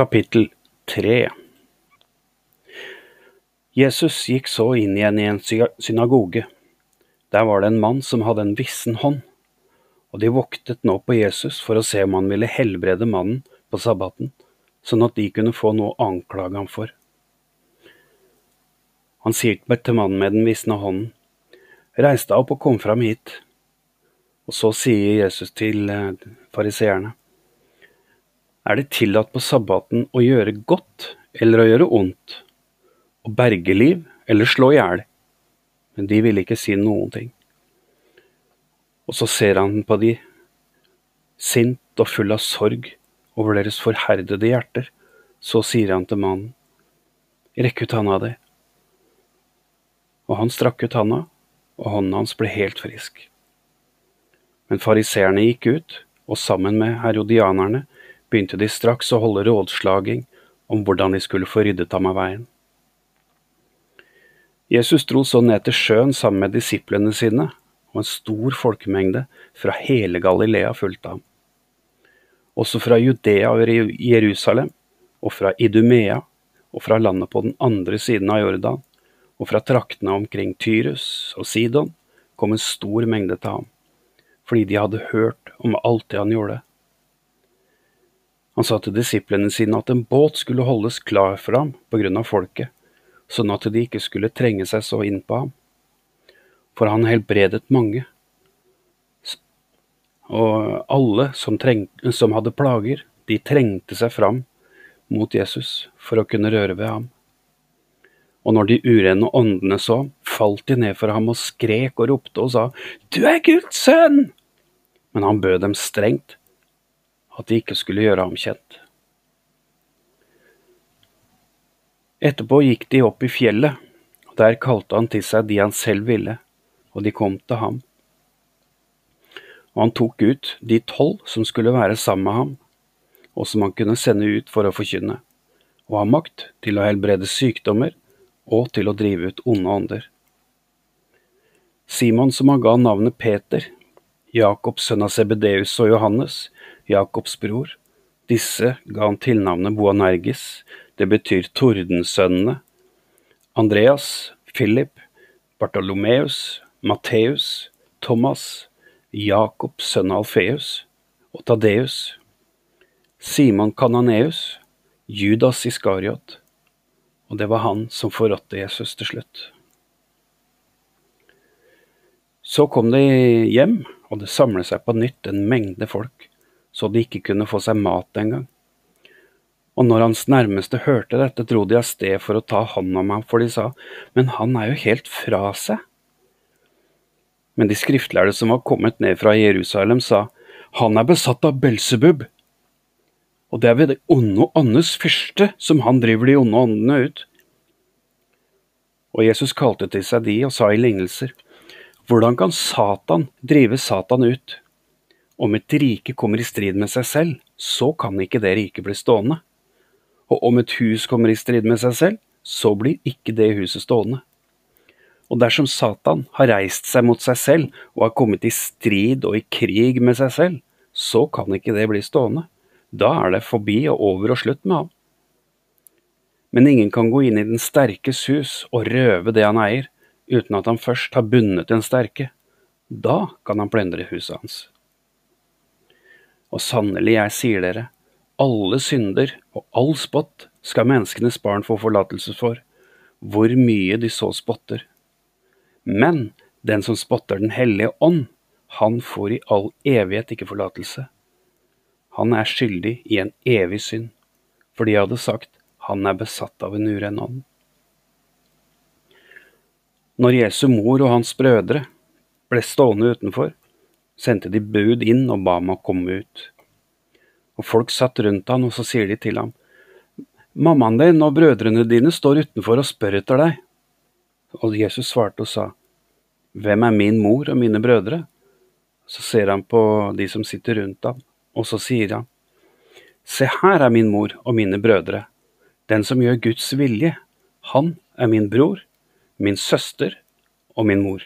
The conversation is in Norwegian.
Kapittel 3 Jesus gikk så inn igjen i en synagoge. Der var det en mann som hadde en vissen hånd, og de voktet nå på Jesus for å se om han ville helbrede mannen på sabbaten, sånn at de kunne få noe å anklage ham for. Han sier til mannen med den visne hånden, Reis deg opp og kom fram hit. Og så sier Jesus til eh, fariseerne, er det tillatt på sabbaten å gjøre godt eller å gjøre ondt, å berge liv eller slå i hjel? Men de ville ikke si noen ting. Og så ser han på de, sint og full av sorg over deres forherdede hjerter. Så sier han til mannen, rekk ut handa di. Og han strakk ut handa, og hånden hans ble helt frisk. Men fariseerne gikk ut, og sammen med herodianerne begynte de straks å holde rådslaging om hvordan de skulle få ryddet ham av veien. Jesus dro så ned til sjøen sammen med disiplene sine, og en stor folkemengde fra hele Galilea fulgte ham. Også fra Judea og Jerusalem, og fra Idumea, og fra landet på den andre siden av Jordan, og fra traktene omkring Tyrus og Sidon, kom en stor mengde til ham, fordi de hadde hørt om alt det han gjorde. Han sa til disiplene sine at en båt skulle holdes klar for ham på grunn av folket, sånn at de ikke skulle trenge seg så inn på ham. For han helbredet mange. Og alle som, som hadde plager, de trengte seg fram mot Jesus for å kunne røre ved ham. Og når de urene åndene så falt de ned for ham og skrek og ropte og sa, Du er Guds sønn! Men han bød dem strengt at de ikke skulle gjøre ham kjent. Etterpå gikk de opp i fjellet, og der kalte han til seg de han selv ville, og de kom til ham. Og han tok ut de tolv som skulle være sammen med ham, og som han kunne sende ut for å forkynne, og ha makt til å helbrede sykdommer og til å drive ut onde ånder. Simon, som han ga navnet Peter, Jakob sønn av Sebedeus og Johannes, Jakobs bror. Disse ga han tilnavnet Boanergis, det betyr tordensønnene. Andreas, Philip, Bartolomeus, Matteus, Thomas, Jakob sønn av Alfeus og Tadeus, Simon Kananeus, Judas Iskariot, og det var han som forrådte Jesus til slutt. Så kom de hjem, og det samlet seg på nytt en mengde folk så de ikke kunne få seg mat engang. Og når hans nærmeste hørte dette, dro de av sted for å ta hånd om ham, for de sa, men han er jo helt fra seg. Men de skriftlærde som var kommet ned fra Jerusalem, sa, han er besatt av Belsebub, og det er ved det onde åndes fyrste som han driver de onde åndene ut. Og Jesus kalte til seg de og sa i lignelser, hvordan kan Satan drive Satan ut? Om et rike kommer i strid med seg selv, så kan ikke det riket bli stående. Og om et hus kommer i strid med seg selv, så blir ikke det huset stående. Og dersom Satan har reist seg mot seg selv og har kommet i strid og i krig med seg selv, så kan ikke det bli stående. Da er det forbi og over og slutt med ham. Men ingen kan gå inn i den sterkes hus og røve det han eier, uten at han først har bundet den sterke. Da kan han plendre huset hans. Og sannelig, jeg sier dere, alle synder og all spott skal menneskenes barn få forlatelse for, hvor mye de så spotter. Men den som spotter Den hellige ånd, han får i all evighet ikke forlatelse. Han er skyldig i en evig synd, for de hadde sagt han er besatt av en uren ånd. Når Jesu mor og hans brødre ble stående utenfor, sendte de bud inn og ba ham å komme ut. Og folk satt rundt han, og så sier de til ham, Mammaen din og brødrene dine står utenfor og spør etter deg. Og Jesus svarte og sa, Hvem er min mor og mine brødre? Så ser han på de som sitter rundt ham, og så sier han, Se her er min mor og mine brødre. Den som gjør Guds vilje, han er min bror, min søster og min mor.